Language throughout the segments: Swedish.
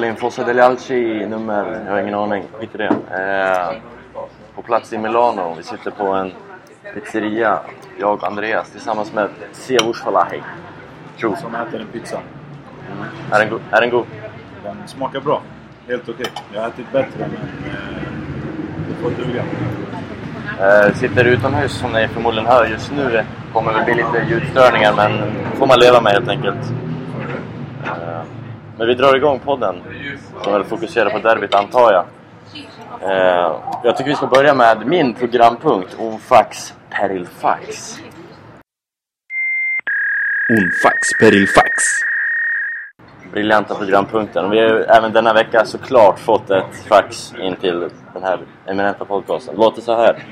börjar spela in Fossa degli Alci nummer, jag har ingen aning, skit i det. Eh, på plats i Milano, vi sitter på en pizzeria, jag och Andreas tillsammans med Siavush Falahi. Som äter en pizza. Är den, go- är den god? Den smakar bra. Helt okej. Jag har ätit bättre men eh, det får duga. Eh, sitter utomhus som ni förmodligen hör just nu. kommer väl bli lite ljudstörningar men får man leva med helt enkelt. Men vi drar igång podden som väl fokuserar på derbyt antar jag. Eh, jag tycker vi ska börja med min programpunkt om fax peril fax. Unfax perilfax. Briljanta programpunkten. Och vi har även denna vecka såklart fått ett fax in till den här eminenta podcasten. Låter så här.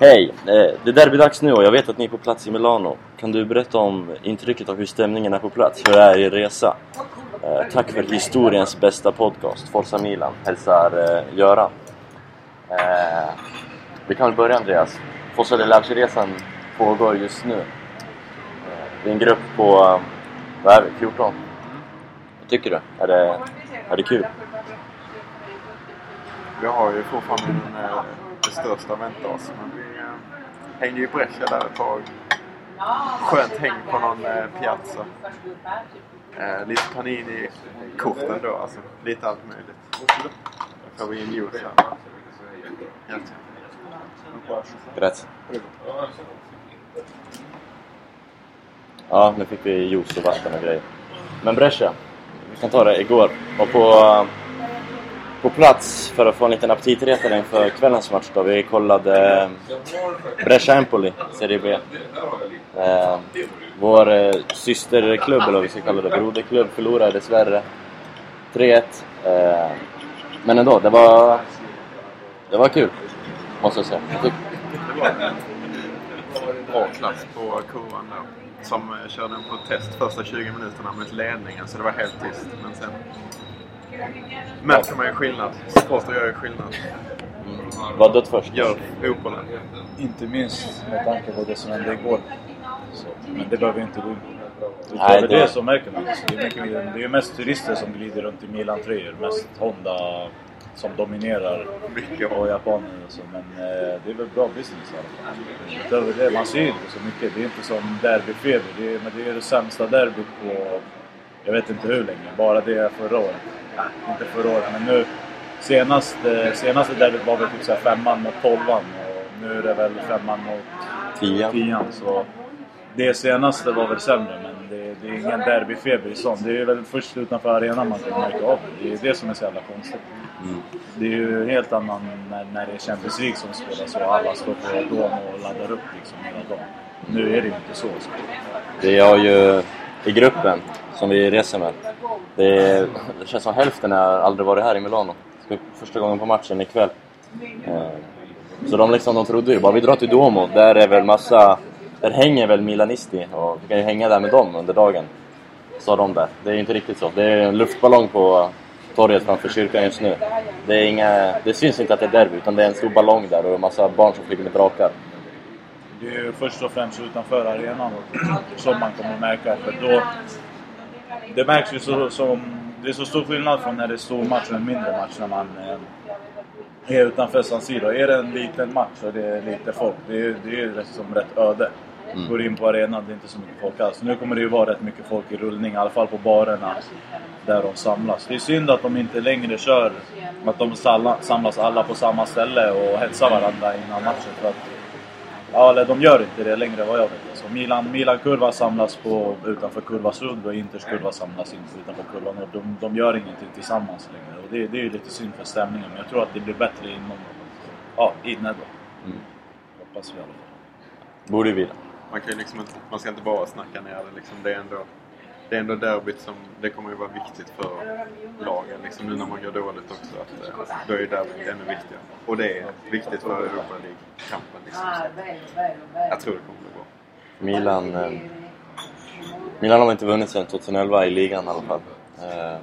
Hej! Eh, det är derbydags nu och jag vet att ni är på plats i Milano. Kan du berätta om intrycket av hur stämningen är på plats? Hur är er resa? Eh, tack för historiens bästa podcast. Forza Milan. Hälsar eh, Göran. Eh, vi kan väl börja Andreas. Forza del resan pågår just nu. Eh, det är en grupp på, vad är vi, 14? Vad tycker du? Är det, är det kul? Vi har ju fortfarande eh, det största att vänta oss. Men vi eh, hängde ju i Brescia där ett tag. Skönt häng på någon eh, piazza. Eh, lite Panini-korten då alltså. Lite allt möjligt. Då får vi en juice här. Helt Rätt. Ja, nu fick vi juice och vatten och grejer. Men Brescia, vi kan ta det igår. Var på, på plats för att få en liten aptitretare inför kvällens match då. Vi kollade eh, Brescia-Empoli, Serie B. Eh, vår eh, systerklubb, eller vad vi ska kalla det, broderklubb, förlorade dessvärre 3-1. Eh, men ändå, det var, det var kul. Måste jag säga. Jag tyck- bra klass på kurvan då. Som eh, körde en protest första 20 minuterna mot ledningen så det var helt tyst. Men sen märker man ju skillnad. Supporter gör ju skillnad. Var dött först? Gör fotbollen. Inte minst med tanke på det som hände igår. Så, men det behöver vi inte gå in på. Utöver det- det så märker man det. Det är, mycket, det är ju mest turister som glider runt i Milan-tröjor. Mest Honda som dominerar. Mycket och japaner och så. Men eh, det är väl bra business i alla fall. Utöver det, man ser ju inte så mycket. Det är inte som derbyfeber. Det är, men det är det sämsta derbyt på jag vet inte hur länge. Bara det förra året. Nej, inte förra året men nu. Senaste, senaste derbyt var väl typ så här femman mot tolvan och nu är det väl femman mot Tian. tian. Så det senaste var väl sämre men det, det är ingen derbyfeber i sånt. Det är väl först utanför arenan man kan märka av det. Det är det som är så jävla konstigt. Mm. Det är ju helt annan när, när det är Champions League som spelas och alla står på dom och laddar upp liksom hela dagen. Nu är det ju inte så. så. Vi har ju i gruppen som vi reser med. Det, är, det känns som hälften har aldrig varit här i Milano. Första gången på matchen ikväll. Eh, så de liksom, de trodde ju bara vi drar till Duomo. Där är väl massa... Där hänger väl Milanisti och vi kan ju hänga där med dem under dagen. Sa de där. Det är ju inte riktigt så. Det är en luftballong på torget framför kyrkan just nu. Det, är inga, det syns inte att det är derby utan det är en stor ballong där och en massa barn som flyger med drakar. Det är ju först och främst utanför arenan som man kommer märka. För då, det märks ju så, som... Det är så stor skillnad från när det är stor match och en mindre match när man eh, är utanför San Siro. Är det en liten match och det är lite folk, det är, det är liksom rätt öde. Går in på arenan, det är inte så mycket folk alls. Nu kommer det ju vara rätt mycket folk i rullning, i alla fall på barerna där de samlas. Det är synd att de inte längre kör, att de samlas alla på samma ställe och hetsar varandra innan matchen. För att, ja, eller de gör inte det längre vad jag vet. Så Milan, Milan-kurva samlas på, utanför kurva Sud och Inters kurva samlas in utanför kurva Nord. De, de gör ingenting tillsammans längre och det, det är ju lite synd för stämningen. Men jag tror att det blir bättre inom, ja, inne då. Mm. Hoppas vi i alla fall. Borde vi Man, kan ju liksom inte, man ska inte bara snacka ner det. Liksom. Det, är ändå, det är ändå derbyt som... Det kommer ju vara viktigt för lagen. Liksom, nu när man går dåligt också. Att, eh, då är ju derbyt ännu viktigare. Och det är viktigt för Europa League-kampen. Liksom. Så Jag tror det kommer bli bra. Milan... Eh, Milan har inte vunnit sedan 2011 i ligan i alla fall. Eh,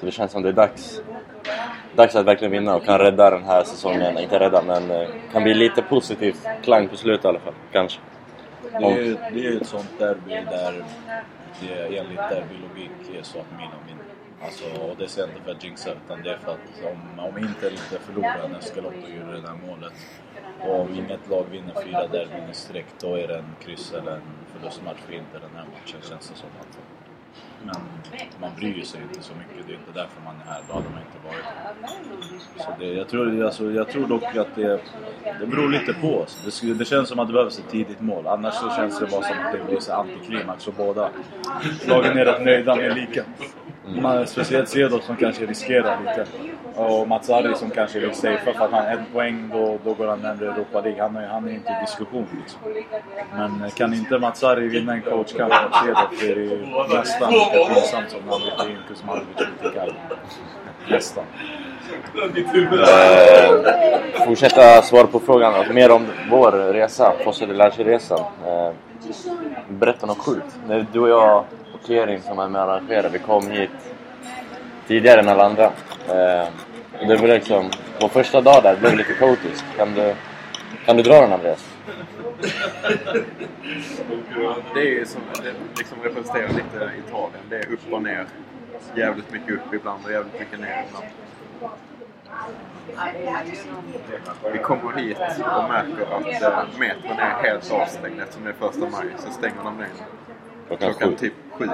så det känns som det är dags. Dags att verkligen vinna och kan rädda den här säsongen. Inte rädda, men eh, kan bli lite positiv klang på slutet i alla fall. Kanske. Det är ju det är ju ett sånt derby där det enligt derbylogik är så att Milan vinner. Alltså, och det säger jag inte för att jinxa utan det är för att om, om Inter inte förlorar när Scalotto gjorde det där målet och om inget lag vinner fyra derbyn i sträck då är det en kryss eller en förlustmatch för Inter den här matchen känns det som. Att, men man bryr sig inte så mycket. Det är inte därför man är här. Då hade man inte varit här. Så det, jag, tror, alltså, jag tror dock att det, det beror lite på oss. Det, det känns som att det behövs ett tidigt mål. Annars så känns det bara som att det blir antiklimax och båda lagen är rätt nöjda med lika. Man, speciellt Cedorf som kanske riskerar lite. Och Mats Arri som kanske vill safea för att han en poäng då, då går han närmare Europa League. Han är, han är inte i diskussion liksom. Men eh, kan inte Mats Arri vinna en coachkamp mot Cedorf så är det ju nästan lika pinsamt som när han bytte in Kuzmanovic mot Icardi. Nästan. Eh, fortsätta svara på frågan. Alltså, mer om vår resa, Fosse de Larche-resan. Eh, berätta något sjukt. När du och jag och som är med och vi kom hit tidigare än alla andra. Eh, och det var liksom, vår första dag där blev lite kaotisk. Kan du, kan du dra den Andreas? Det är ju som, det liksom representerar lite Italien. Det är upp och ner. Jävligt mycket upp ibland och jävligt mycket ner ibland. Vi kommer hit och märker att eh, metron är helt avstängd eftersom det är första maj. Så stänger de ner. Klockan klockan sju. typ sju.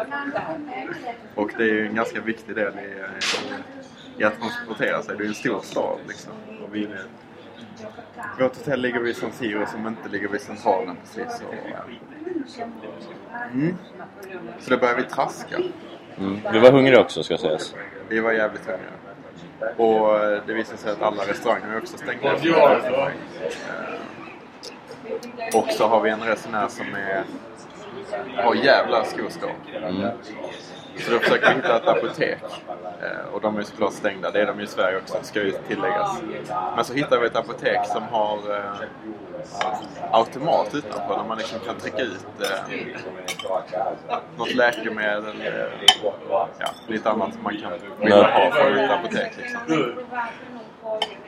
Och det är ju en ganska viktig del i, i att transportera sig. Det är ju en stor stad liksom. Och vi, vårt hotell ligger vid San Siro som inte ligger vid Centralen precis. Och, mm. Så då började vi traska. Mm. Du var hungrig också ska sägas. Vi var jävligt hungriga. Och eh, det visade sig att alla restauranger är också stängda. maj. Eh, Och så har vi en resenär som är, har jävla skoskåp. Så då försöker vi hitta ett apotek. Eh, Och de är ju såklart stängda. Det är de ju i Sverige också, ska ju tilläggas. Men så hittar vi ett apotek som har eh, automat utanför där man liksom kan trycka ut eh, något läkemedel. Eh, ja, lite annat som man kan vilja ha från ett apotek. Liksom.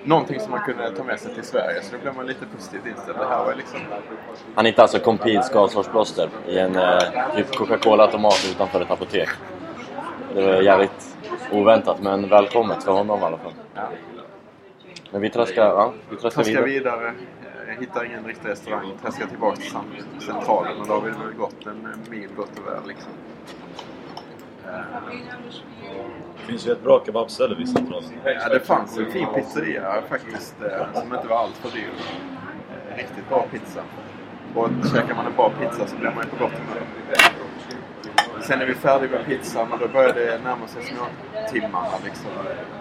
Någonting som man kunde ta med sig till Sverige. Så då blev man lite positivt inställd. Det här var liksom... Han hittade alltså Compeed skavsårsplåster i en eh, typ Coca-Cola-automat utanför ett apotek. Det var jävligt oväntat men välkommet för honom i alla fall. Ja. Men vi traskar, ja, vi traskar Traskar vidare. vidare. eh, Hittar ingen riktig restaurang. Traskar tillbaka till cent- centralen. Och då har vi väl gått en mil gott och väl liksom. Det finns ju ett bra kebabställe vid Centralen. Ja, det fanns en fin pizzeria faktiskt. Eh, som inte var allt för dyr. Eh, riktigt bra pizza. Och käkar man en bra pizza så blir man ju på gott humör. Sen är vi färdiga med pizzan och då börjar det närma sig småtimmarna liksom.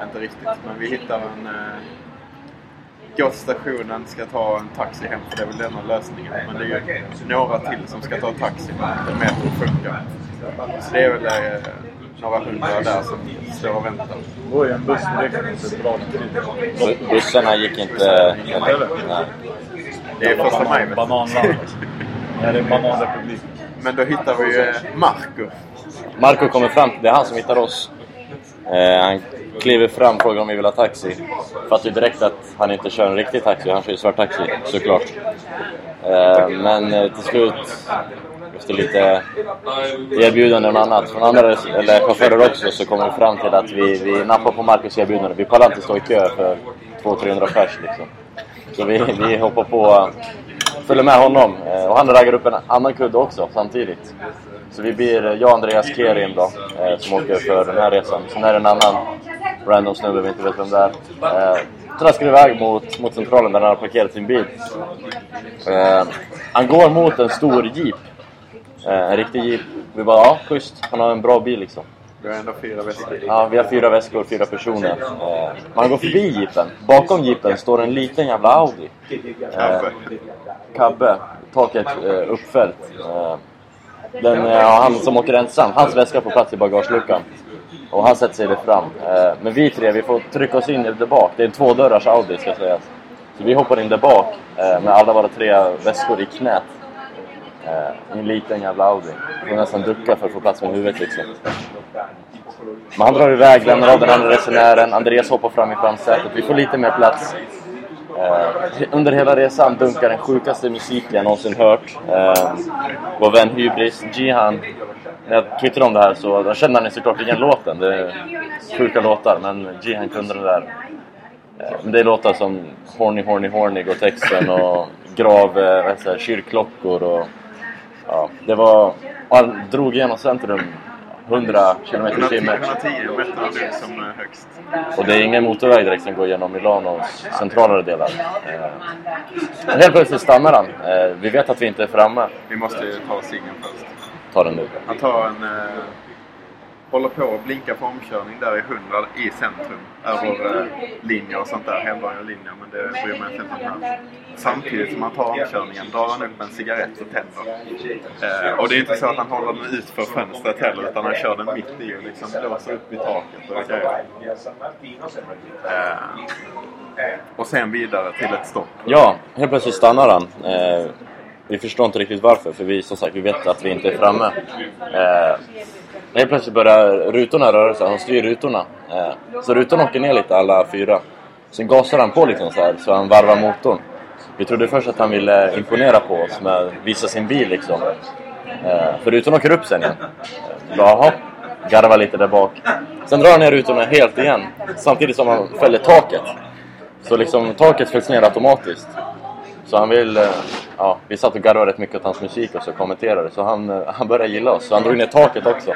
Inte riktigt. Men vi hittar en... Eh, går till stationen, ska ta en taxi hem för det är väl den lösningen. Men det är ju några till som ska ta taxi när metron funkar. Så det är väl eh, några hundra där som står och väntar. Det ju en buss direkt Bu- Bussarna gick inte... Eller? Nej. Det är första maj. vet du. Bananland. Ja, det är bananrepublik. Men då hittar vi ju Marco. Marco kommer fram, det är han som hittar oss. Eh, han kliver fram och frågar om vi vill ha taxi. Fattar ju direkt att han inte kör en riktig taxi, han kör ju svart taxi såklart. Eh, men eh, till slut, efter lite erbjudanden och annat från andra eller chaufförer också, så kommer vi fram till att vi, vi nappar på Marcus erbjudande. Vi pallar inte stå i kö för 200-300 pers liksom. Så vi, vi hoppar på, följer med honom. Eh, och han raggar upp en annan kudde också samtidigt. Så vi blir, eh, jag och Andreas Kerim då, eh, som åker för den här resan. Sen är det en annan random snubbe vi inte vet vem det är. Eh, traskar iväg mot, mot centralen där han har parkerat sin bil. Eh, han går mot en stor jeep. Eh, en riktig jeep. Vi bara, ja schysst. Han har en bra bil liksom. Vi har ändå fyra väskor. Ja, vi har fyra väskor, fyra personer. Eh, man går förbi jeepen. Bakom jeepen står en liten jävla Audi. Eh, Kabbe. Kabbe. Taket uppfällt. Den, ja, han som åker ensam, hans väska får plats i bagageluckan. Och han sätter sig där fram. Men vi tre, vi får trycka oss in där bak. Det är en tvådörrars Audi ska sägas. Så vi hoppar in där bak med alla våra tre väskor i knät. Eh, I en liten jävla Audi. Vi får nästan ducka för att få plats med huvudet liksom. Men han drar iväg, lämnar av den andra resenären. Andreas hoppar fram i framsätet. Vi får lite mer plats. Eh, under hela resan dunkar den sjukaste musiken jag någonsin hört. Eh, vår vän Hybris, Jihan, när jag twittrade om det här så då kände han såklart igen låten. Det är sjuka låtar, men Jihan kunde den där. Eh, Men det är låtar som Horny Horny Horny går texten och Grav, eh, vad heter det, kyrkklockor och... Ja, det var... Han drog igenom centrum 100 km i 110 timmen. 110 meter nu som är högst. Och det är ingen motorväg direkt som går genom Milanos centralare delar. Eh, helt plötsligt stannar han. Eh, Vi vet att vi inte är framme. Vi måste ju ta ciggen först. Ta den nu. Han tar en... Eh, håller på att blinka på omkörning där i 100 i centrum. Över eh, linjer och sånt där. Helbara linjer, men det bryr man sig inte om här. Samtidigt som han tar omkörningen drar han upp en cigarett och tänder. Eh, och det är inte så att han håller den ut för fönstret heller utan han kör den mitt i och liksom blåser upp i taket och grejer. Eh, och sen vidare till ett stopp. Ja, helt plötsligt stannar han. Eh, vi förstår inte riktigt varför, för vi som sagt vi vet att vi inte är framme. Eh, Eh, helt plötsligt börjar rutorna röra sig, han styr rutorna. Eh, så rutorna åker ner lite alla fyra. Sen gasar han på liksom så här, så han varvar motorn. Vi trodde först att han ville imponera på oss med att visa sin bil liksom. Eh, för rutorna åker upp sen igen. Eh, Jaha, garvar lite där bak. Sen drar han ner rutorna helt igen, samtidigt som han fäller taket. Så liksom taket fälls ner automatiskt. Så han vill... eh, Ja, vi satt och garvade rätt mycket åt hans musik och så kommenterade. Så han, eh, han började gilla oss. Så han drog ner taket också.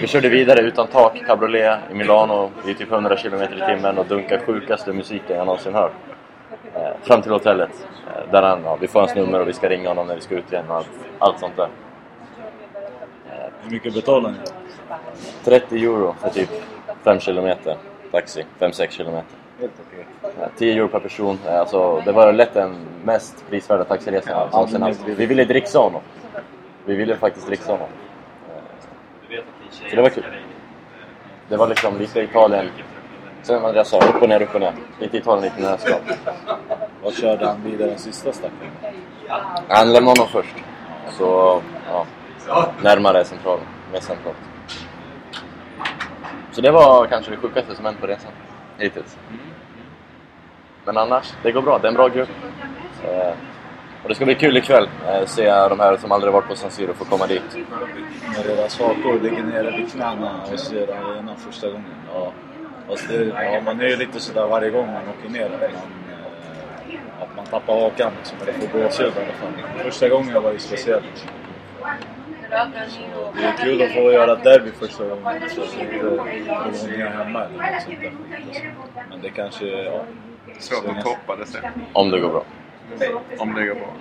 Vi körde vidare utan tak, cabriolet i Milano i typ 100 km i timmen och dunkade sjukaste musiken jag någonsin hört. Eh, fram till hotellet. Eh, där han, ja, vi får hans nummer och vi ska ringa honom när vi ska ut igen och allt, allt sånt där. Hur mycket betalar ni? 30 euro för typ 5 km taxi. 5-6 km. Helt okej. Ja, 10 euro per person. Eh, Alltså, det var lätt den mest prisvärda taxiresan jag någonsin haft. Vi ville dricksa honom. Vi ville faktiskt dricksa honom. Eh, Så det var kul. Det var liksom lite Italien. Sen vad jag sa, upp och ner, upp och ner. Lite Italien, lite nötskal. Vad körde han vidare den sista stackaren? Han lämnade honom först. Så, ja. Närmare centralen. Mer centralt. Så det var kanske det sjukaste som hänt på resan. Hittills. Men annars, det går bra. Det är en bra grupp. Eh, och det ska bli kul ikväll. Eh, se de här som aldrig varit på San Siro få komma dit. När deras hakor ligger nere vid knäna och ser arenan första gången. Ja, fast det, ja, man är ju lite sådär varje gång man åker ner att man, eh, att man tappar hakan liksom, eller får gåshud i alla fall. Första gången var ju speciellt. Det är kul att få göra derby första gången. Så att inte Bologna hemma eller något sånt där. Men det kanske... Ja, Svårt att toppa det sen. Om det går bra. Om det går bra.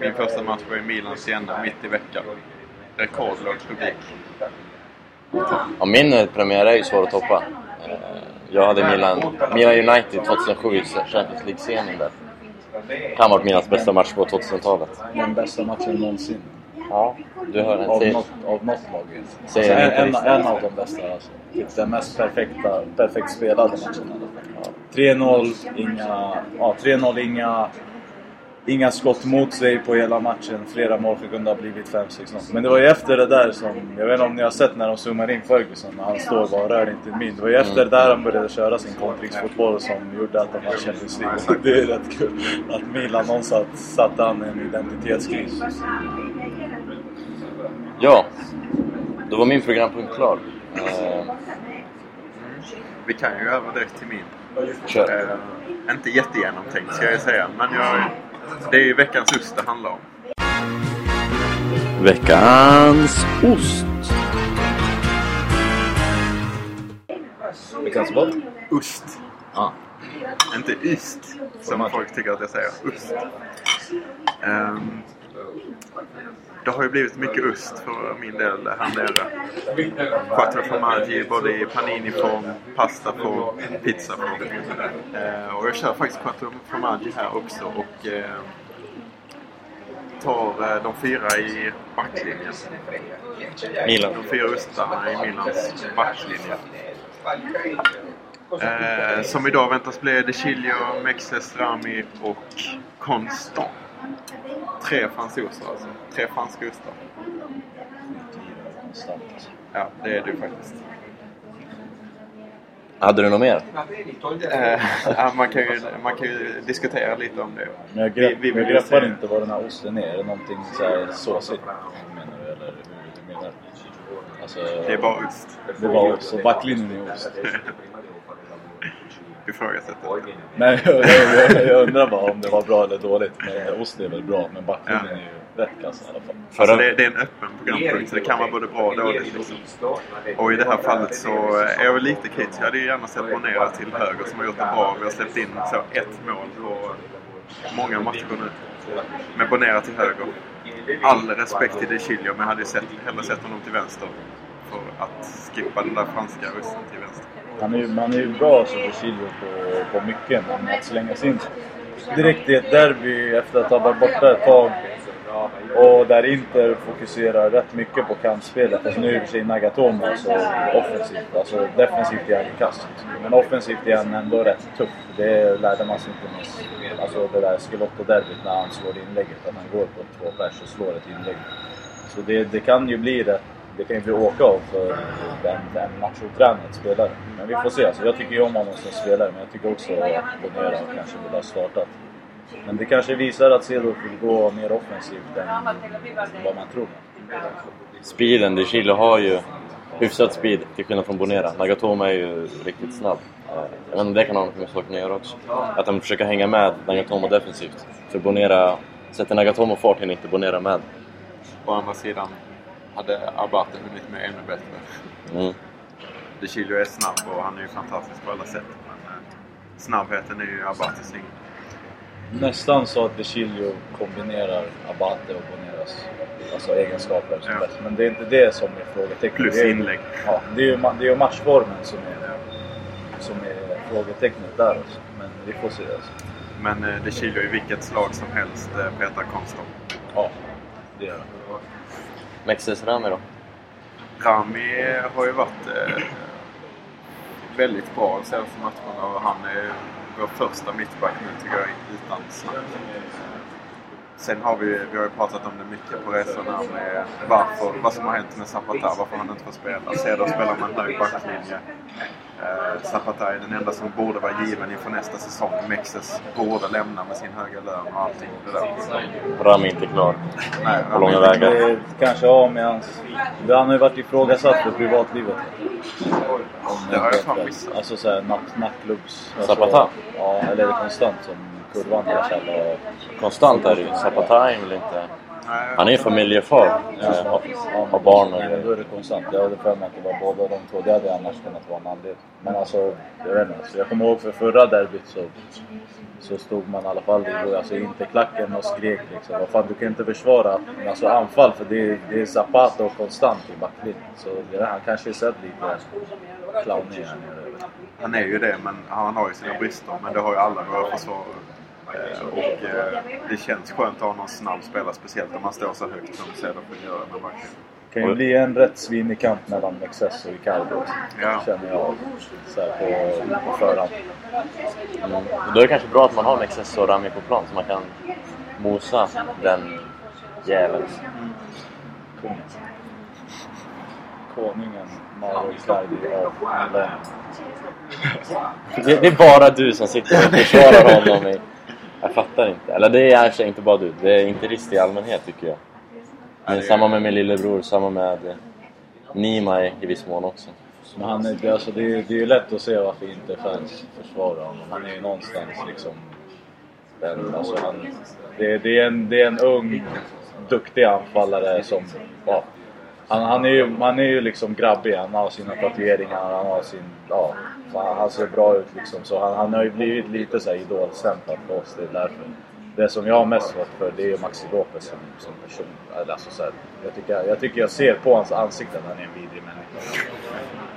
Min första match var i Milan Siena mitt i veckan. Rekordlåg publik. Ja, min eh, premiär är ju svår att toppa. Eh, Jag hade Milan, Milan United 2007 i Champions League-serien där. Kan ha varit Milans bästa match på 2000-talet. den bästa matchen någonsin. Ja, du hör den. Av något, av något lag. Alltså, Säger en, en, en av de bästa alltså. Typ Den mest perfekta, perfekt spelade matchen. Ja. 3-0, inga, ja, 3-0, inga, inga skott mot sig på hela matchen. Flera mål kunde ha blivit 5-6-0. Men det var ju efter det där som, jag vet inte om ni har sett när de zoomar in Ferguson när han står och bara rör inte min. Det var ju efter det där han började köra sin kontringsfotboll som gjorde att de vann Champions League. Och Det är rätt kul att Milan någonstans satte han i en identitetskris. Ja, då var min programpunkt klar. Eh, Vi kan ju över direkt till min. Kör. Eh, inte jättegenomtänkt ska jag säga, men jag, det är ju veckans ost det handlar om. Veckans ost. Veckans vad? Ost. Ja. Inte yst, som folk tycker att jag säger. Ost. Ehm, det har ju blivit mycket ost för min del här nere. Quattro formaggi både i paniniform, pastaform, pizzaform. Uh, och jag kör faktiskt quattro formaggi här också och eh, tar eh, de fyra i backlinjen. Milan. De fyra ostarna i Milans backlinje. Eh, som idag väntas bli De Chilio, Mexes, Rami och Constant. Tre fransoser alltså. Tre franska ostar. Ja, det är du faktiskt. Hade du något mer? Eh, ja, man, kan ju, man kan ju diskutera lite om det. Men jag, grepp, Vi- vi jag greppar se- inte vad den här osten är. Är det någonting så här såsigt? Menar du? Eller hur, hur där. Alltså, Det är bara ost. det var ost. Och backlinjen är ost. Ifrågasätter inte. Men jag, jag, jag, undrar bara om det var bra eller dåligt. Men ost är väl bra, men backlinjen är ju rätt kass i alla fall. Alltså det, det är en öppen programpunkt så det kan vara både bra och dåligt. Liksom. Och i det här fallet så är jag väl lite kritisk. Jag hade ju gärna sett Bonera till höger som har gjort det bra. Vi har släppt in så ett mål på många matcher nu. Med Bonera till höger. All respekt till De Chilio men jag hade ju sett, hellre sett honom till vänster. För att skippa den där franska rösten till vänster. Han är ju, man är ju bra som Lucilio på, på mycket, men att slänga sig in direkt i ett derby efter att ha varit borta ett tag och där Inter fokuserar rätt mycket på kantspelet. Alltså nu är i och för sig Nagatomo alltså offensivt. Alltså defensivt är han ju kass. Men offensivt är han ändå rätt tuff. Det lärde man sig inte minst. alltså det där Schelotto-derbyt när han slår inlägget. Att han går på två pers och slår ett inlägg. Så det, det kan ju bli rätt det kan ju bli åka av för en, en machotränad spelare. Men vi får se. Alltså, jag tycker ju om honom som spelare, men jag tycker också att Bonera kanske borde ha startat. Men det kanske visar att Cedorf vill gå mer offensivt än vad man tror. Speeden, De Chile har ju hyfsat speed till skillnad från Bonera. Nagatomo är ju riktigt snabb. Jag vet inte det kan ha något med saken att göra också. Att de försöker hänga med Nagatomo defensivt. För Bonera, sätter Nagatomo fart hinner inte Bonera med. Å andra sidan hade Abate hunnit med ännu bättre. Mm. De Chilio är snabb och han är ju fantastisk på alla sätt. Men eh, snabbheten är ju Abates inget. Nästan så att De Chilio kombinerar Abate och Boneras alltså egenskaper som Ja. bäst. Men det är inte det som är frågetecknet. Plus inlägg. Ja, det är ju, det är ju matchformen som är, som är frågetecknet där alltså. Men vi får se alltså. Men eh, De Chilio i vilket slag som helst eh, petar konstant. Ja, det gör det. Mexes Rami då? Rami har ju varit eh, väldigt bra de senaste matcherna och han är vår första mittback nu tycker jag utan snack. Sen har vi, vi har ju pratat om det mycket på resorna med varför, vad som har hänt med Zapata, varför han inte får spela. Ceder spelar en hög backlinje. Eh, Zapata är den enda som borde vara given inför nästa säsong. Mexes borde lämna med sin höga lön och allting det där. Rami inte klar. Nej, På långa vägar. Kanske har med hans... Han har ju varit ifrågasatt för privatlivet. Om Det har jag fan missat. Alltså såhär natt, nattklubbs... Alltså, Zapata? Ja, eller är det konstant som kurvan där och... Konstant är det ju. Zapata är väl inte... Han är ju familjefar. Ja, eh, Har, barn och Men då är det konstant. Jag hade för mig att det var båda de två. Det hade annars kunnat vara en anledning. Men alltså, jag vet inte. Så jag kommer ihåg för förra derbyt så, så stod man i alla fall i alltså, interklacken och skrek liksom. Vad fan, du kan inte försvara alltså, anfall för det är, det är Zapata och konstant i backlinjen. Så det där, han kanske är sett lite clownig här nere. jag inte. Han är ju det, men han har ju sina brister. Men det har ju alla våra försvarare. Eh, Och eh, det känns skönt att ha någon snabb spelare, speciellt om man står så högt som Cederf gör med backen. Det kan ju bli en rätt svinig kamp mellan Mexes och Icardi. Ja. Känner jag så här på, på förhand. Mm. Då är det kanske bra att man har Mexes och Rami på plan så man kan mosa den jäveln. Kungen. Konungen Mauro Icardi av Milan. Det, det är bara du som sitter och försvarar honom i... Jag fattar inte. Eller det är kanske inte bara du. Det är interister i allmänhet tycker jag. Men samma med min lillebror, samma med eh, Nima i, viss mån också. Men han är, det, alltså, det, är, det är ju lätt att se varför inte fans försvarar honom. Han är ju någonstans liksom... Den, alltså han, det, det, är en, det är en ung, duktig anfallare som... Ja, han, han, är ju, han är ju liksom grabbig. Han har sina tatueringar, han har sin... Ja, fan, han ser bra ut liksom. Så han, han har ju blivit lite så här idolstämplad för oss. Det är därför. Det som jag har mest fått för det är ju Maxi Lopez som, som person. Alltså, så här, jag, tycker, jag tycker jag ser på hans ansikte att han är en vidrig människa.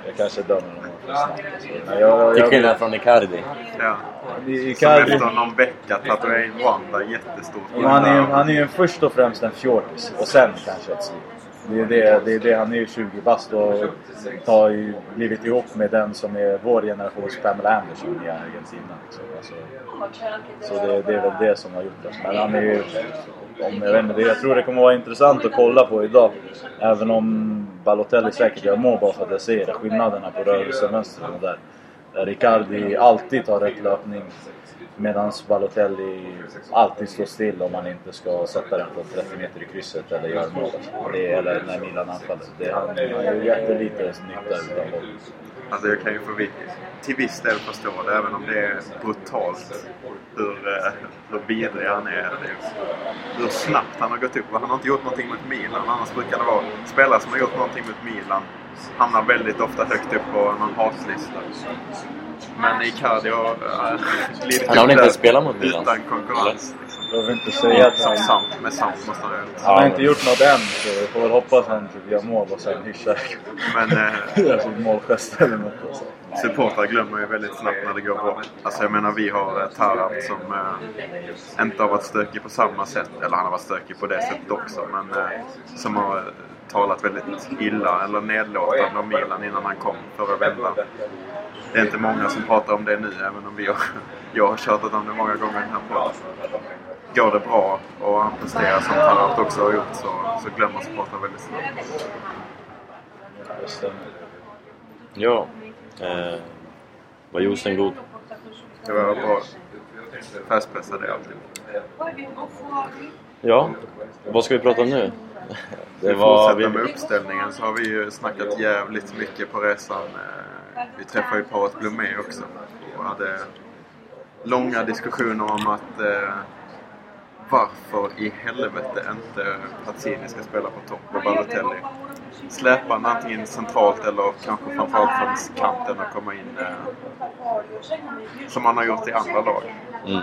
Jag kanske dömer honom för snabbt. Men jag, Till jag, skillnad från Icardi. Ja. Som Icardi, efter någon vecka tatuera in Rwanda jättestort. är, han är ju först och främst en fjortis och sen kanske ett svin. Det är det, det är det. Han är ju 20 bast och har ju blivit ihop med den som är vår generations Pamela Anderson i Argentina. Liksom. Alltså, så det, det är väl det som har gjort det. Men han är ju... Om, jag, vet inte, jag tror det kommer vara intressant att kolla på idag. Även om Balotelli säkert gör mål bara för att jag ser det. Skillnaderna på rörelsemönstren där. Eh, Riccardi alltid tar rätt löpning. Medan Balotelli alltid står still om man inte ska sätta den på 30 meter i krysset eller göra mål. Det, eller när Milan anfaller. Det, han, gör jättelite nytta utav. Alltså jag kan ju för, till viss del förstå det, även om det är brutalt hur, eh, hur vidrig han är. Hur snabbt han har gått upp. Han har inte gjort någonting mot Milan. Annars brukar det vara spelare som har gjort någonting mot Milan hamnar väldigt ofta högt upp på någon hatlista. Men Icardi har äh, glidit Han har väl inte där spelat mot Milan? Utan konkurrens. Liksom. Jag vill inte säga att Som han, samt, med samt måste han ha gjort. han har inte gjort något än. Så vi får väl hoppas att han typ gör mål och sen hyschar. Men sin målgest eller något. och så. supportrar glömmer ju väldigt snabbt när det går bra. Alltså jag menar vi har eh, Tarap som eh, inte har varit stökig på samma sätt. Eller han har varit stökig på det sättet också. Men eh, som har talat väldigt illa eller nedlåtande om Milan innan han kom förra vändan. Det är inte många som pratar om det nu även om vi har, jag har tjatat om det många gånger i den här podden. Går det bra och han presterar som Tarap också har gjort så, så glömmer supportrar väldigt snabbt. Ja. Eh, var juicen god? Det var bra. Färskpressad är alltid. Ja. Vad ska vi prata om nu? Vi Det var... fortsätter med Vi, uppställningen så har vi ju snackat jävligt mycket på resan. Eh, Vi träffade ju paret Blomé också och hade långa diskussioner om att eh, varför i helvete inte Pazzini ska spela på topp och Balotelli släpa han antingen centralt eller kanske framförallt från kanten och komma in eh, som han har gjort i andra lag. mm.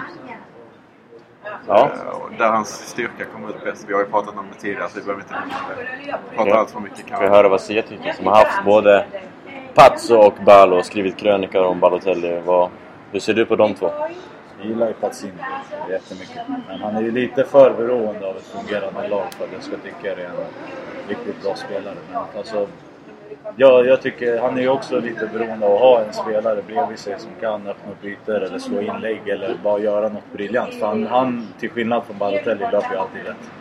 Ja. Eh, där hans styrka kommer ut bäst. Vi har ju pratat om det tidigare så vi behöver inte. Prata allt för mycket Ska vi höra vad Sia tycker? Som har haft både Pazzo och Balo och skrivit krönikor om Balotelli. Vad, hur ser du på de två? Jag gillar ju Pazzini jättemycket. Men han är ju lite för beroende av ett fungerande lag för att jag ska tycka det är en riktigt bra spelare. Men alltså, ja, jag tycker han är ju också lite beroende av att ha en spelare bredvid sig som kan öppna upp ytor eller slå inlägg eller bara göra något briljant. För han, han till skillnad från Balotelli, löper ju alltid rätt.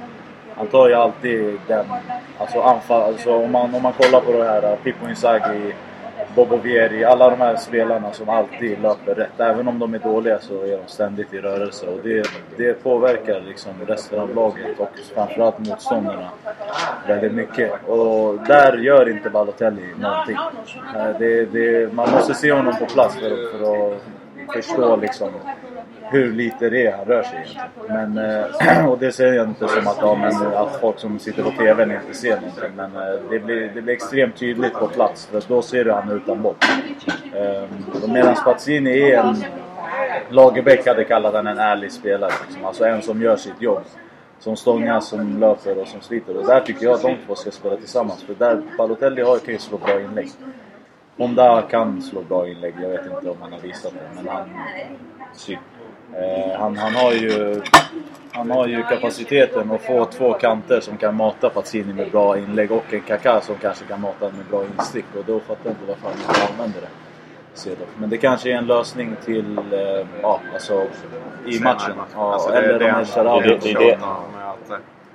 Han tar ju alltid den, alltså anfall, alltså om man, om man kollar på det här Pippo Inzaghi, Bobo Vieri, alla de här spelarna som alltid löper rätt. Även om de är dåliga så är de ständigt i rörelse och det, det påverkar liksom resten av laget och framförallt motståndarna väldigt mycket. Och där gör inte Balotelli någonting. Det, det, man måste se honom på plats för, för att förstå liksom hur lite det är han rör sig egentligen. Men, eh, och det ser jag inte som att, ja, men, att folk som sitter på TVn inte ser någonting. Men eh, det blir, det blir extremt tydligt på plats för då ser du han utan boll. Eh, medan Spazzini är en... Lagerbäck hade kallat han en ärlig spelare. Liksom. Alltså en som gör sitt jobb. Som stångas, som löper och som sliter. Och där tycker jag att de två ska spela tillsammans. För där Balotelli har kan ju slå bra inlägg. Honda kan slå bra inlägg. Jag vet inte om han har visat det. Men han... Synd. Eh, han, han, har ju, han har ju kapaciteten att få två kanter som kan mata Pazzini med bra inlägg och en Kaká som kanske kan mata med bra instick. Och då fattar jag inte varför han inte använder det. Men det kanske är en lösning till, eh, ja alltså i matchen. Ja, Alltså, det, eller det, de är här han Sharawi. det- det det.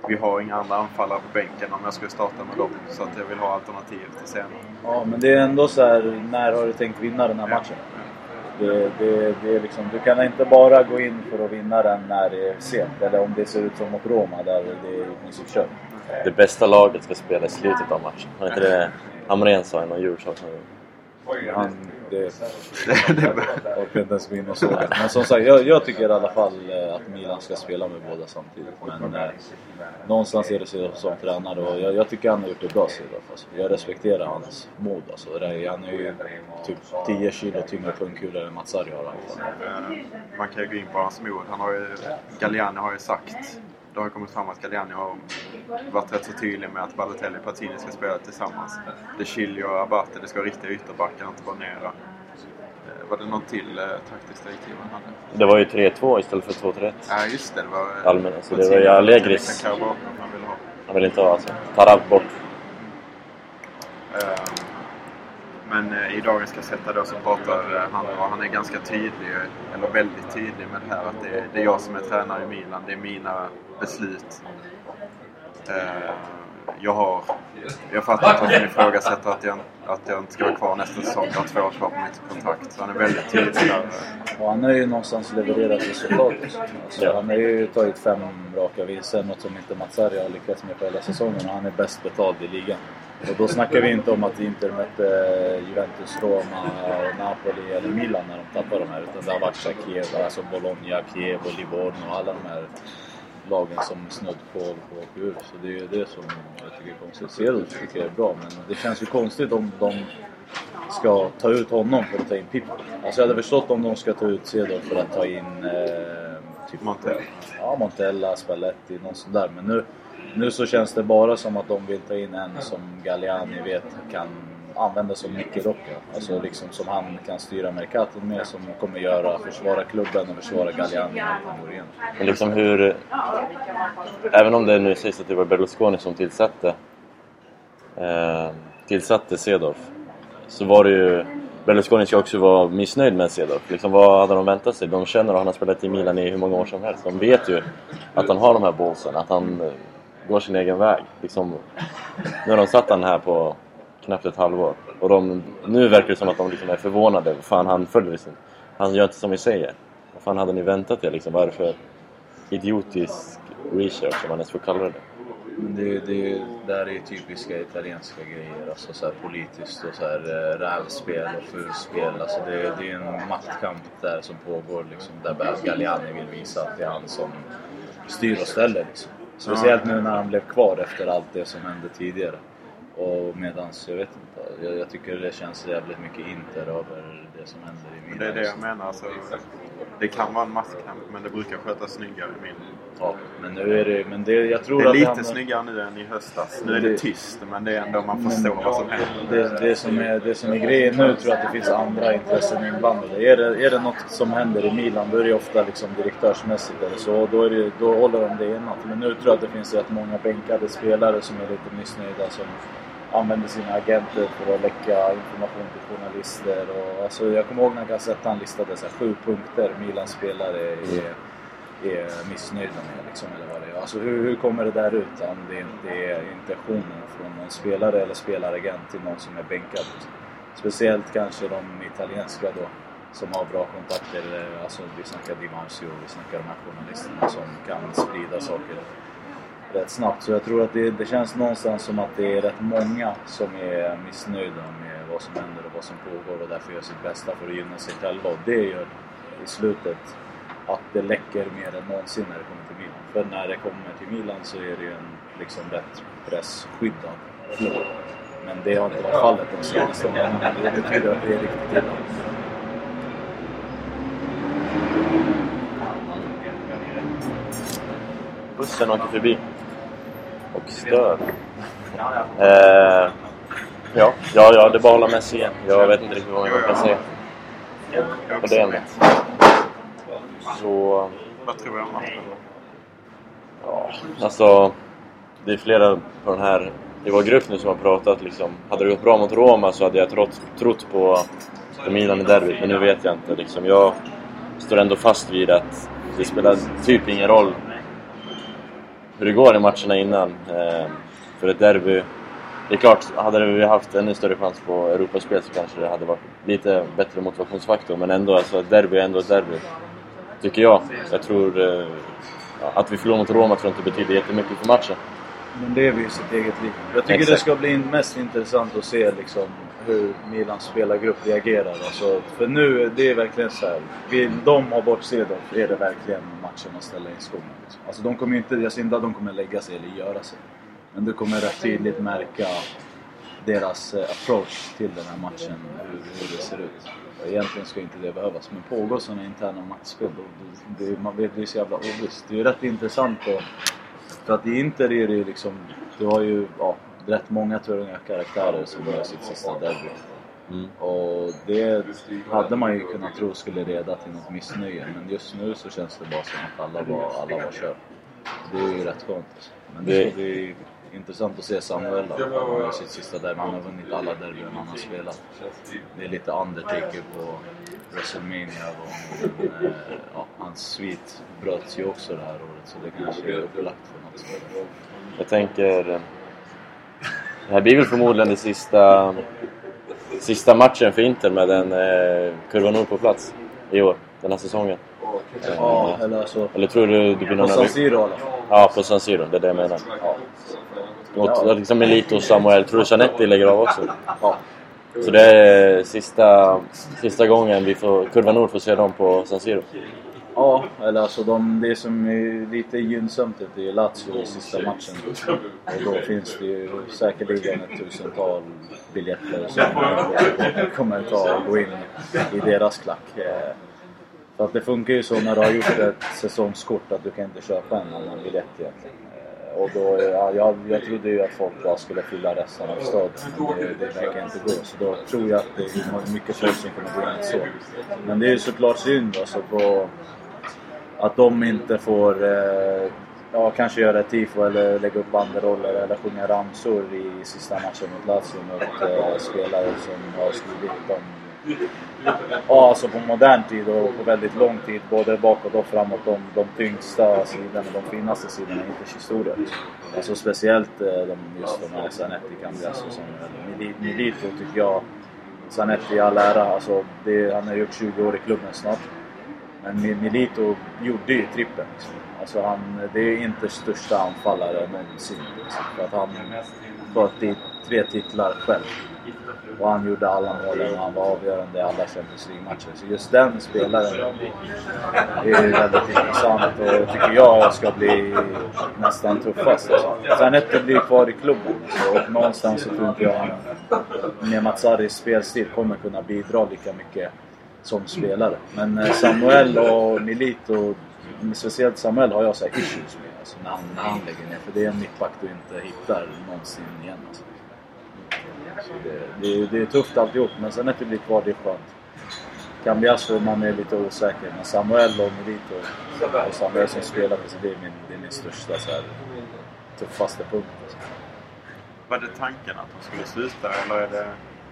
vi har inga andra anfallare på bänken om jag skulle starta med dem. Så att jag vill ha alternativ till senare. Ja, men det är ändå så här, när har du tänkt vinna den här matchen? Det, det, det är liksom, du kan inte bara gå in för att vinna den när det är sent. Eller om det ser ut som mot Roma där det är i princip kört. Det bästa laget ska spela i slutet av matchen. Var inte det Hamrén sa i någon julsak? Han, det, jag orkar inte ens gå in och såga. Men som sagt, jag, jag tycker i alla fall eh, att Milan ska spela med båda samtidigt. Men eh, någonstans är det så som tränare och jag, jag tycker han har gjort det bra Cedof. Alltså. Jag respekterar hans mod. Alltså. Han är ju typ 10 kilo tyngre pungkulor än Mats Sarri har i alla fall. man kan ju gå in på hans mod. Han har ju, Galliani har ju sagt det har ju kommit fram att Galliani har varit rätt så tydlig med att Balotelli och Pazzini ska spela tillsammans. De Chilio och Abate, det ska vara riktiga ytterbackar, inte bara nera. Eh, Var det någon till eh, taktiskt direktiv han hade? Det var ju 3-2 istället för 2-3-1. Ja, just det. Det var... Allmän, alltså det var ju Allegris. Han ville ha. Han vill inte ha alltså. Tarab bort. Eh, Men eh, i dagens Gazzetta då så pratar eh, han och han är ganska tydlig, eller väldigt tydlig med det här att det det är jag som är tränare i Milan. Det är mina beslut. Eh, jag har... Jag fattar inte att han ifrågasätter att jag, att jag inte ska vara kvar nästa säsong. Jag har två år kvar på mitt kontrakt. Så han är väldigt tydlig där. Och han har ju någonstans levererat resultat. Alltså, Ja. Han har ju tagit fem raka vinster, något som inte Mats Sarri har lyckats med på hela säsongen. Och han är bäst betald i ligan. Och då snackar vi inte om att Inter mötte Juventus, Roma, Napoli eller Milan när de tappade de här. Utan det har varit Kiev, alltså Bologna, Kiev och Livorno och alla de här lagen som snudd på på ur. Så det är det som jag tycker är konstigt. Cedric tycker jag är bra, men det känns ju konstigt om de ska ta ut honom för att ta in Pippo. Alltså jag hade förstått om de ska ta ut Cedric för att ta in eh, typ Montella. Ja, Montella, Spalletti, någon sån där. Men nu, nu så känns det bara som att de vill ta in en som Galliani vet kan använda som nyckelrocka. Alltså liksom som han kan styra Mercaton med, som kommer göra, försvara klubben och försvara Galliani när han går. Men liksom hur... Även om det nu sägs att det var Berlusconi som tillsatte eh, tillsatte Cedorf så var det ju... Berlusconi ska också vara missnöjd med Cedorf. Liksom, vad hade de väntat sig? De känner att han har spelat i Milan i hur många år som helst. De vet ju att han har de här ballsen, att han eh, går sin egen väg. Liksom, nu har de satt han här på knappt ett halvår. Och de, nu verkar det som att de liksom är förvånade. Fan, han följer sin... Han gör inte som vi säger. Vad fan hade ni väntat er liksom? Vad är det för idiotisk research, om man ens får kalla det det? Men det, det, det här är ju typiska italienska grejer. Alltså så här politiskt och så här eh, rävspel och fulspel. Alltså det, det är en maktkamp där som pågår liksom. Där Galliani vill visa att det är han som styr och ställer liksom. Speciellt nu när han blev kvar efter allt det som hände tidigare. Och medans, jag vet inte, jag, jag tycker det känns jävligt mycket Inter över det som händer i Milan. Det är det jag menar. Alltså, det kan vara en maktkamp men det brukar skötas snyggare i min. Ja, men nu är det, men det, jag tror Det är lite handlar- snyggare nu än i höstas. Nu är det Det- tyst men det är ändå man förstår vad som händer. Det, det, som är, det som är grejen nu tror jag att det finns andra intressen inblandade. Är det, är det något som händer i Milan då är det ofta liksom direktörsmässigt eller så. Då, är det, då håller de det enat. Men nu tror jag att det finns rätt många bänkade spelare som är lite missnöjda. Som använder sina agenter för att läcka information till journalister. Och, alltså, jag kommer ihåg när Gazettan listade så här, sju punkter Milans spelare är, är missnöjda med. Liksom, eller vad det är. Alltså, hur, hur kommer det där ut om det inte är intentionen från någon spelare eller spelaragent till någon som är bänkad? Speciellt kanske de italienska då som har bra kontakter. eh, Alltså, vi snackar Di Marzio, vi snackar de här journalisterna som kan sprida saker rätt snabbt. Så jag tror att det, det känns någonstans som att det är rätt många som är missnöjda med vad som händer och vad som pågår och därför gör sitt bästa för att gynna sig själva. Och det gör i slutet att det läcker mer än någonsin när det kommer till Milan. För när det kommer till Milan så är det ju en liksom rätt pressskyddad klubb. Men det har inte varit fallet de senaste månaderna. Det betyder att det är riktigt illa. Bussen åker förbi. Och stör. Eh, ja, ja, ja, det är bara att hålla med sig. Jag vet inte riktigt vad jag kan säga också det ämnet. Så, Vad tror jag om matchen? ja, alltså... Det är flera på den här i vår grupp nu som har pratat liksom. Hade det gått bra mot Roma så hade jag trott, trott på, på Milan i derbyt. Men nu vet jag inte. Liksom. Jag står ändå fast vid att det spelar typ ingen roll hur det går i matcherna innan. Eh, för ett derby... Det är klart, hade vi haft ännu större chans på Europaspel så kanske det hade varit lite bättre motivationsfaktor. Men ändå, alltså ett derby är ändå ett derby. Tycker jag. Jag tror... Eh, att vi förlorar mot Roma tror jag inte betyder jättemycket för matchen. Men lever ju sitt eget liv. Jag tycker Exakt. det ska bli mest intressant att se liksom, hur Milans spelargrupp reagerar. Alltså, för nu, det är verkligen så här. Vill de ha bort Cedorf är det verkligen matchen att ställa in skorna. Liksom. Alltså, de kommer inte, jag ser inte att de kommer lägga sig eller göra sig. Men du kommer rätt tydligt märka deras eh, approach till den här matchen, hur, hur det ser ut. Och egentligen ska inte det behövas, men pågår sådana interna matchspel, då, det, det, man vet, det är så jävla ovisst. Det är ju rätt intressant att för att i Inter är det ju liksom, du har ju ja, rätt många tunga karaktärer som gör sitt sista derby. Mm. Och det hade man ju kunnat tro skulle leda till något missnöje. Men just nu så känns det bara som att alla var, alla var kör. Det är ju rätt skönt. Men det ska bli intressant att se Samuel då. Han har sitt sista derby. Han har vunnit alla derbyn han har spelat. Det är lite Undertaker på WrestleMania. Och, men, eh, ja, hans svit bröts ju också det här året så det kanske är upplagt för något större. Jag tänker... Det här blir väl förmodligen det sista, sista matchen för Inter med en eh, Kurva Nord på plats i år, den här säsongen. Ja, eller alltså... Eller tror du det blir På någon San annan? Siro alla fall. Ja, på San Siro. Det är det jag menar. Ja. Mot liksom Melito och Samuel. Tror du Zanetti lägger av också? ja. Så det är sista, sista gången vi får, Kurva Nord får se dem på San Siro. Ja, eller alltså de, det som är lite gynnsamt typ, det är Lazio i sista matchen. Och då finns det ju säkerligen ett tusental biljetter som kommer ta och gå in i deras klack. Eh, för att det funkar ju så när du har gjort ett säsongskort att du kan inte köpa en annan biljett egentligen. Eh, och då, ja, jag, jag trodde ju att folk bara skulle fylla resten av staden. Men det, det verkar inte gå. Så då tror jag att det är mycket folk som kommer gå in så. Men det är ju såklart synd alltså på att de inte får eh, ja, kanske göra ett tifo eller lägga upp banderoller eller sjunga ramsor i sista matchen mot Lazio mot eh, spelare som har skrivit dem Ja, alltså på modern tid och på väldigt lång tid, både bakåt och framåt, de, de tyngsta sidorna, de finaste sidorna i Inters historia. Alltså speciellt eh, de, just de här Zanetti, Cambiasso, alltså som Milito tycker jag, Zanetti i all ära, alltså det, han har gjort 20 år i klubben snart. Men Milito gjorde ju trippen. Liksom. Alltså han, det är inte största anfallare någonsin. Liksom. För att han sköt tre titlar själv. Och han gjorde alla målen och han var avgörande i alla Champions League-matcher. Så just den spelaren är ju väldigt intressant och tycker jag ska bli nästan tuffast. Alltså. Zanetti blir kvar i klubben och någonstans så tror inte jag han med Mazzaris spelstil kommer kunna bidra lika mycket som spelare. Men eh, Samuel och Milito, speciellt Samuel har jag så här issues med alltså, när, han, när han lägger ner. För det är en mittback du inte hittar någonsin igen. Alltså. Det, det, är- det är tufft alltihop, men sen att det blir kvar, det är skönt. Cambiasso, man är lite osäker, men Samuel och Milito och Samuel som spelar, det är min, det är min största så här, tuffaste punkt. Alltså. Var det tanken att de skulle sluta eller är det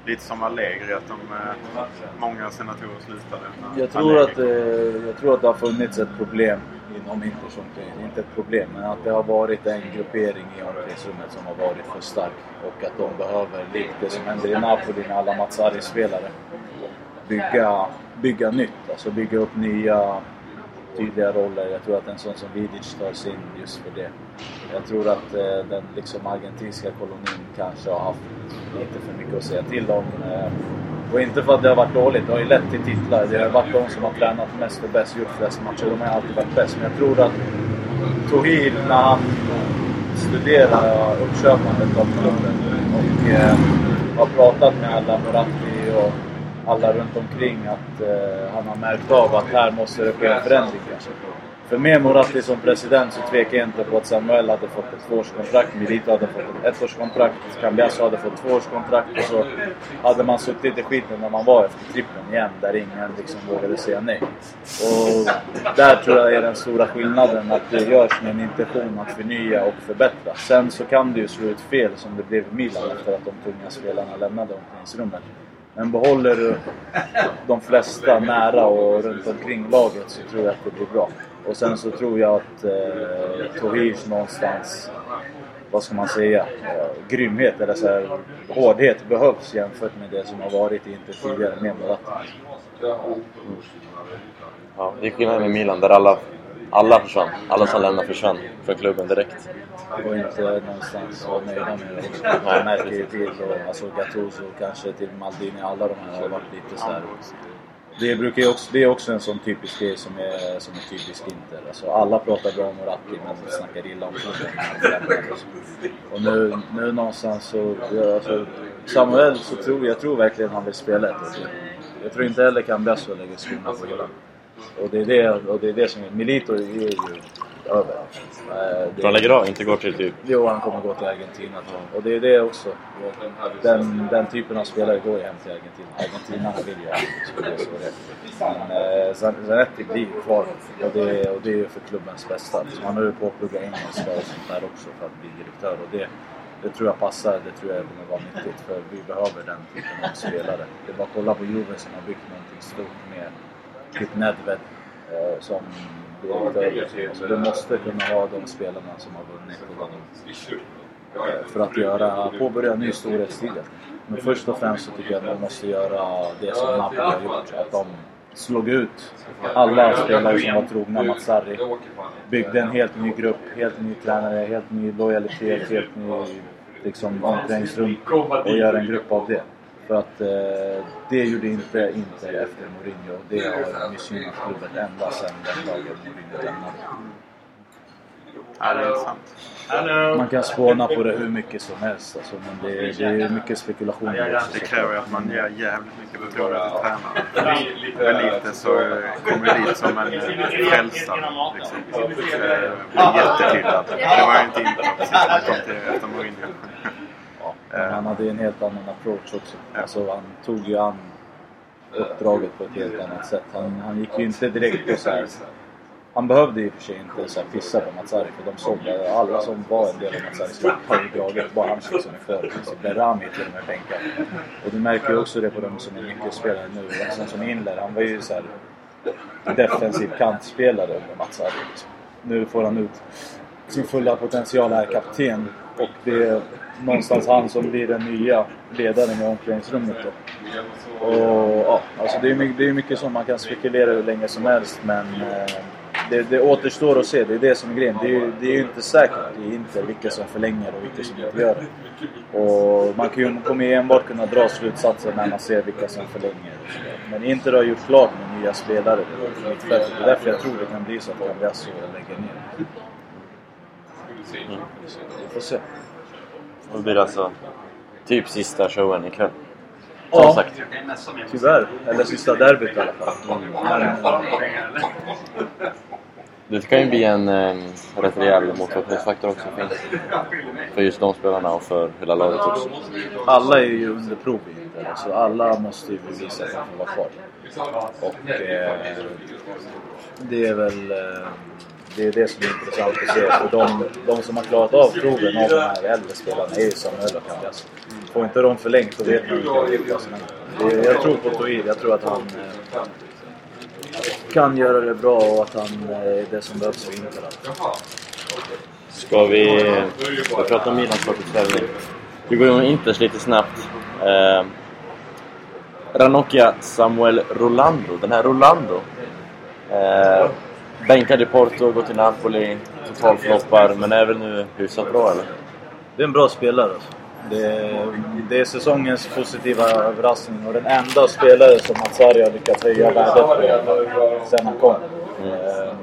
lite som Allegri att de, eh, många senatorer slutade? Jag tror, att, eh, jag tror att det har funnits ett problem inom Inter som inte ett problem, men att det har varit en gruppering i omklädningsrummet som har varit för stark. Och att de behöver, likt det som händer i Napoli med alla Mazzari-spelare, bygga, bygga nytt. Alltså bygga upp nya tydliga roller. Jag tror att en sån som Vidic tar sig in just för det. Jag tror att eh, den liksom argentinska kolonin kanske har haft lite för mycket att säga till om. Eh, och inte för att det har varit dåligt, det har ju lett till titlar. Det har varit de som har tränat mest och bäst, gjort flest matcher. De har alltid varit bäst. Men jag tror att Tohir, när han studerar uppköpandet av klubben och eh, har pratat med alla Moratti och alla runt omkring att eh, han har märkt av att här måste det ske en förändring kanske. För med Moratti som president så tvekar jag inte på att Samuel hade fått ett tvåårskontrakt, Milito hade fått ett ettårskontrakt, Cambiasso hade fått tvåårskontrakt och så hade man suttit i skiten när man var efter trippen igen där ingen liksom vågade säga nej. Och där tror jag är den stora skillnaden att det görs med en intention att förnya och förbättra. Sen så kan det ju slå ut fel som det blev i Milan efter att de tunga spelarna lämnade omklädningsrummet. Men behåller du de flesta nära och runt omkring laget så tror jag att det blir bra. Och sen så tror jag att eh, Tohirs någonstans, vad ska man säga, eh, grymhet eller så här, hårdhet behövs jämfört med det som har varit i Inter tidigare med mm. Ja, det är skillnad med Milan där alla, alla försvann. Alla som lämnade försvann från klubben direkt. Och inte någonstans vara nöjda med det. Jag märker ju till, och, alltså Gattuso kanske till Maldini, alla de här har varit lite så här. Det, brukar också, det är också en sån typisk grej som är, som är typisk Inter. Alltså alla pratar bra om Moratti men snackar illa om klubben. Och nu, nu någonstans så... Ja, alltså, Samuel så tror jag tror verkligen han vill spela ett. Jag tror inte heller Cambiasso lägger skorna på hyllan. Och det är det, och det, är det som är... Milito är ju över. Eh, För han lägger av, inte går till typ... Jo, han kommer gå till Argentina. Och det är det också. Den, den typen av spelare går ju hem till Argentina. Argentina vill ju hem. Men eh, Zan- Zanetti blir ju kvar och det, och det är ju för klubbens bästa. Så han håller på att plugga engelska och sånt där också för att bli direktör. Och det, det tror jag passar, det tror jag kommer vara nyttigt för vi behöver den typen av spelare. Det är bara att kolla på Juve som har byggt någonting stort med typ Nedved eh, som du måste kunna ha de spelarna som har vunnit vunnit. eh, för att göra, påbörja en ny storhetstid. Men först och främst så tycker jag att de måste göra det som Napoli har gjort. Att de slog ut alla spelare som var trogna Mats Sarri. Byggde en helt ny grupp, helt ny tränare, helt ny lojalitet, helt ny liksom, omklädningsrum och gör en grupp av det. För att eh, det gjorde inte Inter efter Mourinho. Det har missgynnat klubben ända sedan den dagen Mourinho lämnade. Ja, det är sant. Man kan spåna på det hur mycket som helst alltså, men det, det är mycket spekulationer också. Det kräver att man ger jävligt mycket förtroende till tränaren. Med lite så kommer vi dit som en frälsare. Liksom. Eh, Blir jättehyllad. Det var ju inte Inter precis när man kom till efter Mourinho. Men han hade ju en helt annan approach också. Alltså, han tog ju an uppdraget på ett helt annat sätt. Han, han gick ju inte direkt på så här. Han behövde ju i och för sig inte så här pissa på Matsari för de såg att alla som var en del av Matsaris lag har ju dragit. Bara han som är för. Så Berami till och med bänkad. Och du märker ju också det på de som är nyckelspelare nu. Liksom som Inler, han var ju så här defensiv kantspelare under Matsari. Liksom. Nu får han ut sin fulla potential här, kapten och det är någonstans han som blir den nya ledaren i omklädningsrummet då. Och ja, alltså det är mycket, det är mycket som man kan spekulera hur länge som helst men eh, det, det återstår att se. Det är det som är grejen. Det är, ju- det är ju inte säkert i Inter vilka som förlänger och vilka som inte gör det. Och man kan ju, kommer ju enbart kunna dra slutsatser när man ser vilka som förlänger. Men Inter har gjort klart med nya spelare på mittfältet. Det är därför jag tror det kan bli så att Cambiasso lägger ner. Vi får se. Det blir alltså typ sista showen ikväll. Ja. Som sagt. Tyvärr. Eller sista derbyt i alla fall. Det kan ju bli en eh, rätt rejäl motivationsfaktor också för, för just de spelarna och för hela laget också. alla är ju under prov i Inter. Alltså alla måste ju bevisa att de får vara kvar. Och eh, det är väl eh, det, är det som är intressant att se. För de, de som har klarat av proven av de här äldre spelarna är ju Samuel och Cambiasso. Får inte de förlängt så vet man inte vilka som är. Jag tror på Toir. Jag tror att han eh, kan göra det bra och att han eh, är det som behövs för Inter. Ska vi ska vi prata om Milans kortuppställning? Vi går igenom Inters lite snabbt. Eh, Ranocchia Samuel Rolando. Den här Rolando. Eh, bänkad i Porto, går till Napoli, totalfloppar, men är väl nu hyfsat bra eller? Det är en bra spelare alltså. Det är, det är säsongens positiva överraskning och den enda spelare som Matsari har lyckats höja värdet på sen han kom. Eh,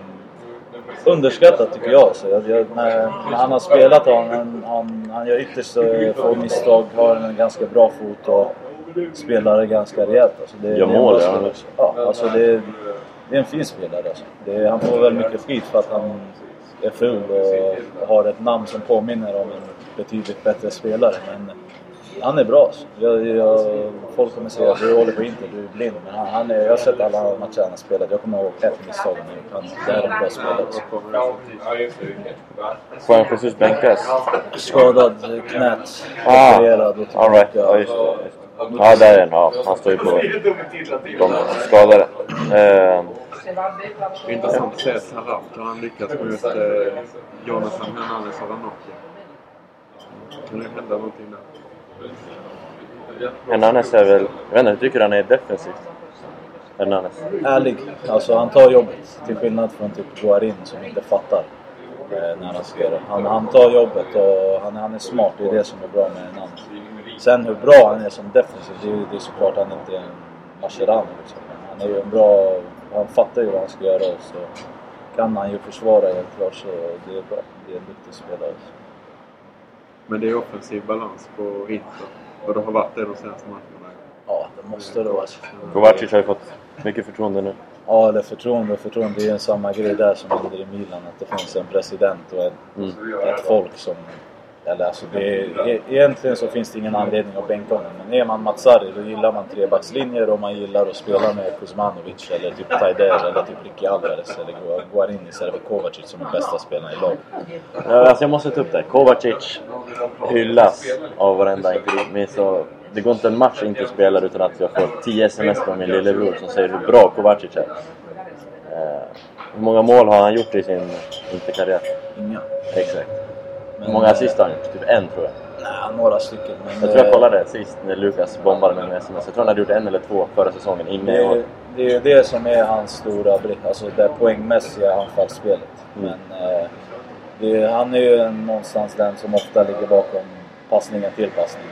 underskattat tycker jag. Så jag, jag när, när han har spelat har han, han, han gör ytterst eh, få misstag, har en ganska bra fot och spelar ganska rejält. Alltså det, Gör mål. Ja, alltså det, det är en fin spelare alltså. Det, han får väl mycket skit för att han är ful och har ett namn som påminner om en betydligt bättre spelare. Men han är bra alltså. jag, jag, Folk kommer säga att du håller på Inter, du är blind. Men han, han är, jag har sett alla matcher han har spelat. Jag kommer ihåg ett misstag han gjort. Han Det är en bra spelare. Alltså. Juan Jesus bänkas? Skadad knät, Ah, opererad och all right. Ja, där är den. Ja, han står ju på de skadade. Eh, Intressant att se Taram. Har han lyckats få ut eh, Jonathan Hernandez och Ranocchia? Kan det hända någonting där? Hernandez är väl... Jag vet inte, hur tycker du han är defensivt? Hernandez? ärlig. Alltså han tar jobbet. Till skillnad från typ Guarin som inte fattar när han ska göra. Han, han tar jobbet och han, han är smart. Det är det som är bra med Hernandez. Sen hur bra han är som defensiv, det är, det är såklart han inte är en Mascherano liksom. Han är ju en bra... Han fattar ju vad han ska göra och så kan han ju försvara helt klart så det är bra. Det är en duktig spelare. Men det är offensiv balans på Inter. Och det har varit det de senaste matcherna. Ja, det måste det vara. Kovacic har ju fått mycket förtroende nu. Ja, är förtroende och förtroende. Det är ju samma grej där som händer i Milan. Att det finns en president och ett, ett folk som... Eller alltså det är, egentligen så finns det ingen anledning att bänka honom. Men är man Matsari då gillar man trebackslinjer och man gillar att spela med Kuzmanovic eller typ Taider eller typ Ricky Alvarez eller Gu- Guarin istället för Kovacic som är bästa spelaren i laget. Ja, alltså jag måste ta upp det. Kovacic hyllas av varenda intervju. Det går inte en match inte spelar utan att jag får 10 sms från min lillebror som säger hur bra Kovacic är. Eh, hur många mål har han gjort i sin interkarriär? Inga. Exakt. Hur många assist har han gjort? Typ en tror jag. Nej, några stycken. Men Jag tror jag kollade sist när Lukas bombade med en sms. Jag tror han hade gjort en eller två förra säsongen. Inne Det, är- det är ju det som är hans stora brick, alltså det poängmässiga anfallsspelet. Mm. Men eh, är- han är ju någonstans den som ofta ligger bakom passningen till passningen.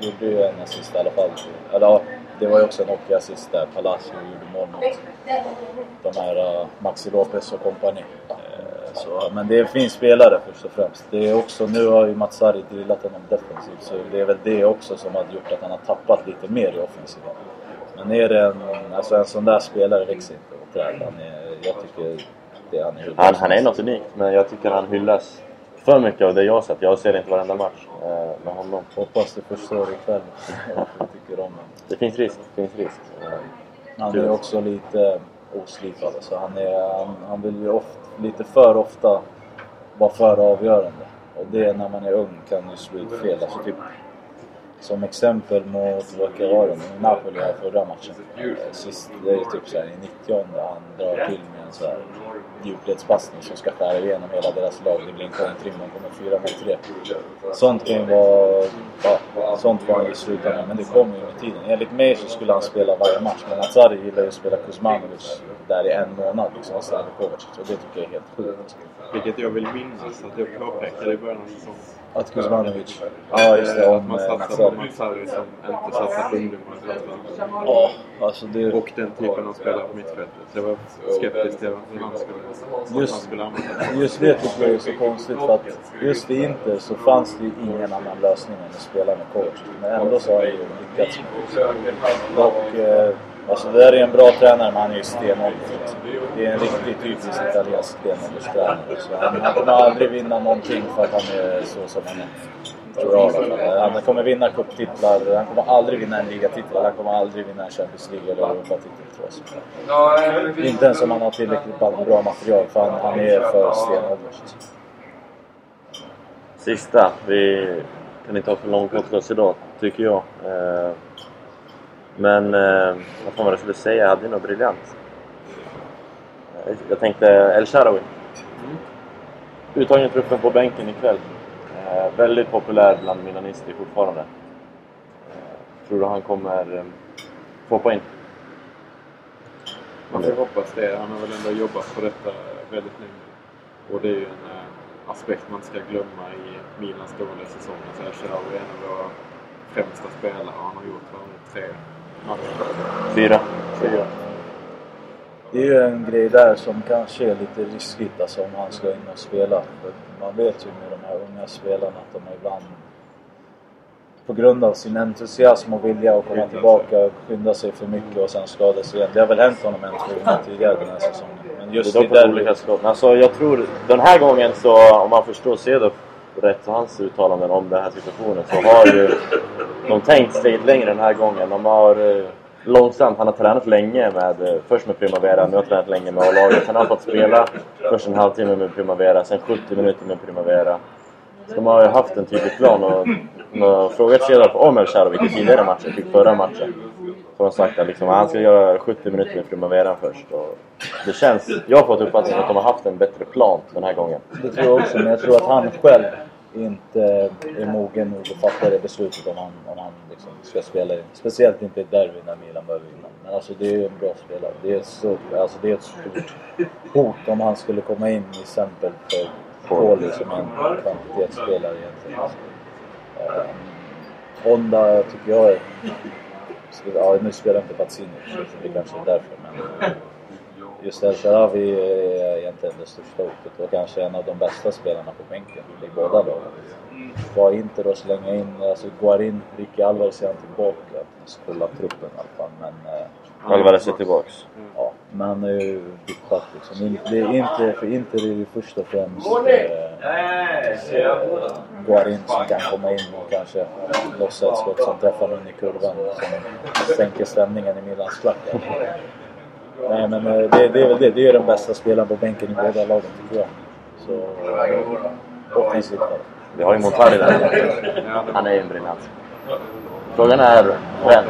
Gjorde ju en assist i alla fall. Eller ja, det var ju också en hockeyassist där. Palacio gjorde mål mot de här uh, Maxi Lopez och kompani. Eh, så, men det finns spelare först och främst. Det är också, nu har ju Mats Sarri drillat honom defensivt så det är väl det också som har gjort att han har tappat lite mer i offensiven. Men är det en, alltså en sån där spelare växer inte och träd. Han är, jag tycker det han är Han, han är något unikt, men jag tycker han hyllas för mycket av det jag har sett. Jag ser inte varenda match eh, med honom. Hoppas du förstår ikväll varför jag tycker om honom. Det finns risk. Det finns risk. Eh, Han är också lite oslipad. Så han, är, han, han vill ju ofta, lite för ofta vara för avgörande. Och det när man är ung kan ju slå ut fel. Alltså typ, som exempel mot, vad var det, Napoli här förra matchen. Eh, sist, det är typ såhär i 90 han drar till med en såhär djupledspassning som ska skära igenom hela deras lag. Det blir en kontring, man kommer fyra mot tre. Sånt kan ju vara... Ja, sånt var han ju i slutändan, men det kommer ju med tiden. Enligt mig så skulle han spela varje match, men Azari gillar ju att spela Kuzmanovic där i en månad liksom, istället för Kovacic. Och det tycker jag är helt sjukt. Vilket jag vill minnas att jag påpekade i början av säsongen. Att Kuzmanovic... Ja, just det. Om Att man eh, satsar på Harry som inte satsar på ungdomar. Ja, alltså det... Och den typen av spelare på mittfältet. Så jag var skeptisk till hur han skulle, Just- han skulle använda Just det tycker jag är så konstigt för att just i Inter så fanns det ju ingen annan lösning än att spela med Kovacic. Men ändå så har han ju lyckats med det. Och eh, alltså det där är en bra tränare men han är ju stenålder. Det är en riktigt typisk italiensk stenålderstränare. Han, han kommer aldrig vinna någonting för att han är så som han är. Tror jag. Han kommer vinna cuptitlar, han kommer aldrig vinna en ligatitel, han kommer aldrig vinna en Champions League eller Europatitel tror jag. Inte ens om han har tillräckligt bra material för han, han är för stenålders. Sista. Vi kan inte ha för lång podcast idag, tycker jag. Eh, men eh, vad fan var det jag skulle säga? Jag hade ju något briljant. Jag tänkte El Shaarawy. Uttagen i truppen på bänken ikväll. Eh, väldigt populär bland milanister fortfarande. Eh, tror du han kommer eh, få hoppa in? Man får hoppas det. Han har väl ändå jobbat på detta väldigt länge. Och det är ju en eh, aspekt man ska glömma i Milans dåliga säsong. Alltså El Shaarawy är en av våra främsta spelare och han har gjort vad, tre. Fyra. Fyra. Det är ju en grej där som kanske är lite riskigt alltså om han ska in och spela. För man vet ju med de här unga spelarna att de ibland på grund av sin entusiasm och vilja att komma tillbaka skynda sig för mycket och sen skada sig igen. Det har väl hänt honom en två gånger tidigare den här säsongen. Men just det är i dock på olika skott. Alltså, jag tror den här gången så, om man förstår Cedorf rätt och hans uttalanden om den här situationen så har ju de tänkt steget längre den här gången. De har eh, långsamt, han har tränat länge med, eh, först med Primavera, nu har han tränat länge med A-laget. Sen har han fått spela först en halvtimme med Primavera, sen 70 minuter med Primavera. Så de har ju haft en tydlig plan och frågat Cedorf om El Shaarawy i tidigare matcher, typ förra matchen. Så de sagt att liksom, han ska göra 70 minuter med Primavera först. Och det känns, jag har fått uppfattningen att de har haft en bättre plan den här gången. Det tror jag också, men jag tror att han själv inte är mogen nog att fatta det beslutet om han, om han liksom ska spela in. Speciellt inte i ett derby när Milan behöver vinna. Men alltså det är ju en bra spelare. Det är, så, alltså det är ett stort hot om han skulle komma in i exempel för Poli som en kvantitetsspelare egentligen. Eh, Honda tycker jag är... Ja, nu spelar inte Pazzini så det kanske är därför. Men, Just El Sharawi är egentligen det största hotet och kanske en av de bästa spelarna på bänken i båda lagen. Var inte då slänga in, alltså Guarin, Ricky Alvarez är han tillbaka. Jag kolla truppen i alla fall. Men, eh, Alvarez är tillbaks. ja, men han är ju dippat liksom. In- Det är inte, för Inter är ju först och främst eh, Guarin som kan komma in och kanske lossa ett skott som träffar någon i kurvan som sänker stämningen i Milans klack. Nej men eh, det, det är väl det. Det är den bästa spelaren på bänken i båda lagen tycker jag. Så offensivt. Vi har ju Montari där. Han är ju en briljant. Frågan är vem,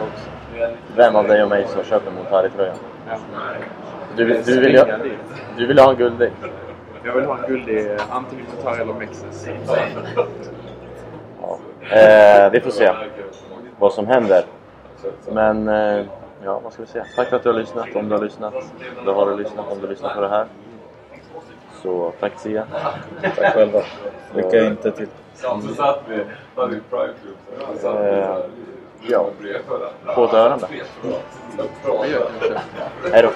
vem av dig och mig som köper Montari-tröjan? Ja. Du, du, vill ju, du vill ha en guldig. Jag vill ha en guldig antingen Qatar eller Mexes. Ja. Eh, vi får se vad som händer. Men eh, ja, vad ska vi säga? Tack för att du har lyssnat. Om du har lyssnat. Då har du lyssnat. Om du lyssnar på det här. Så tack Sia. Tack själva. Lycka inte till. Eh, Ja. På dörren då. Hej då.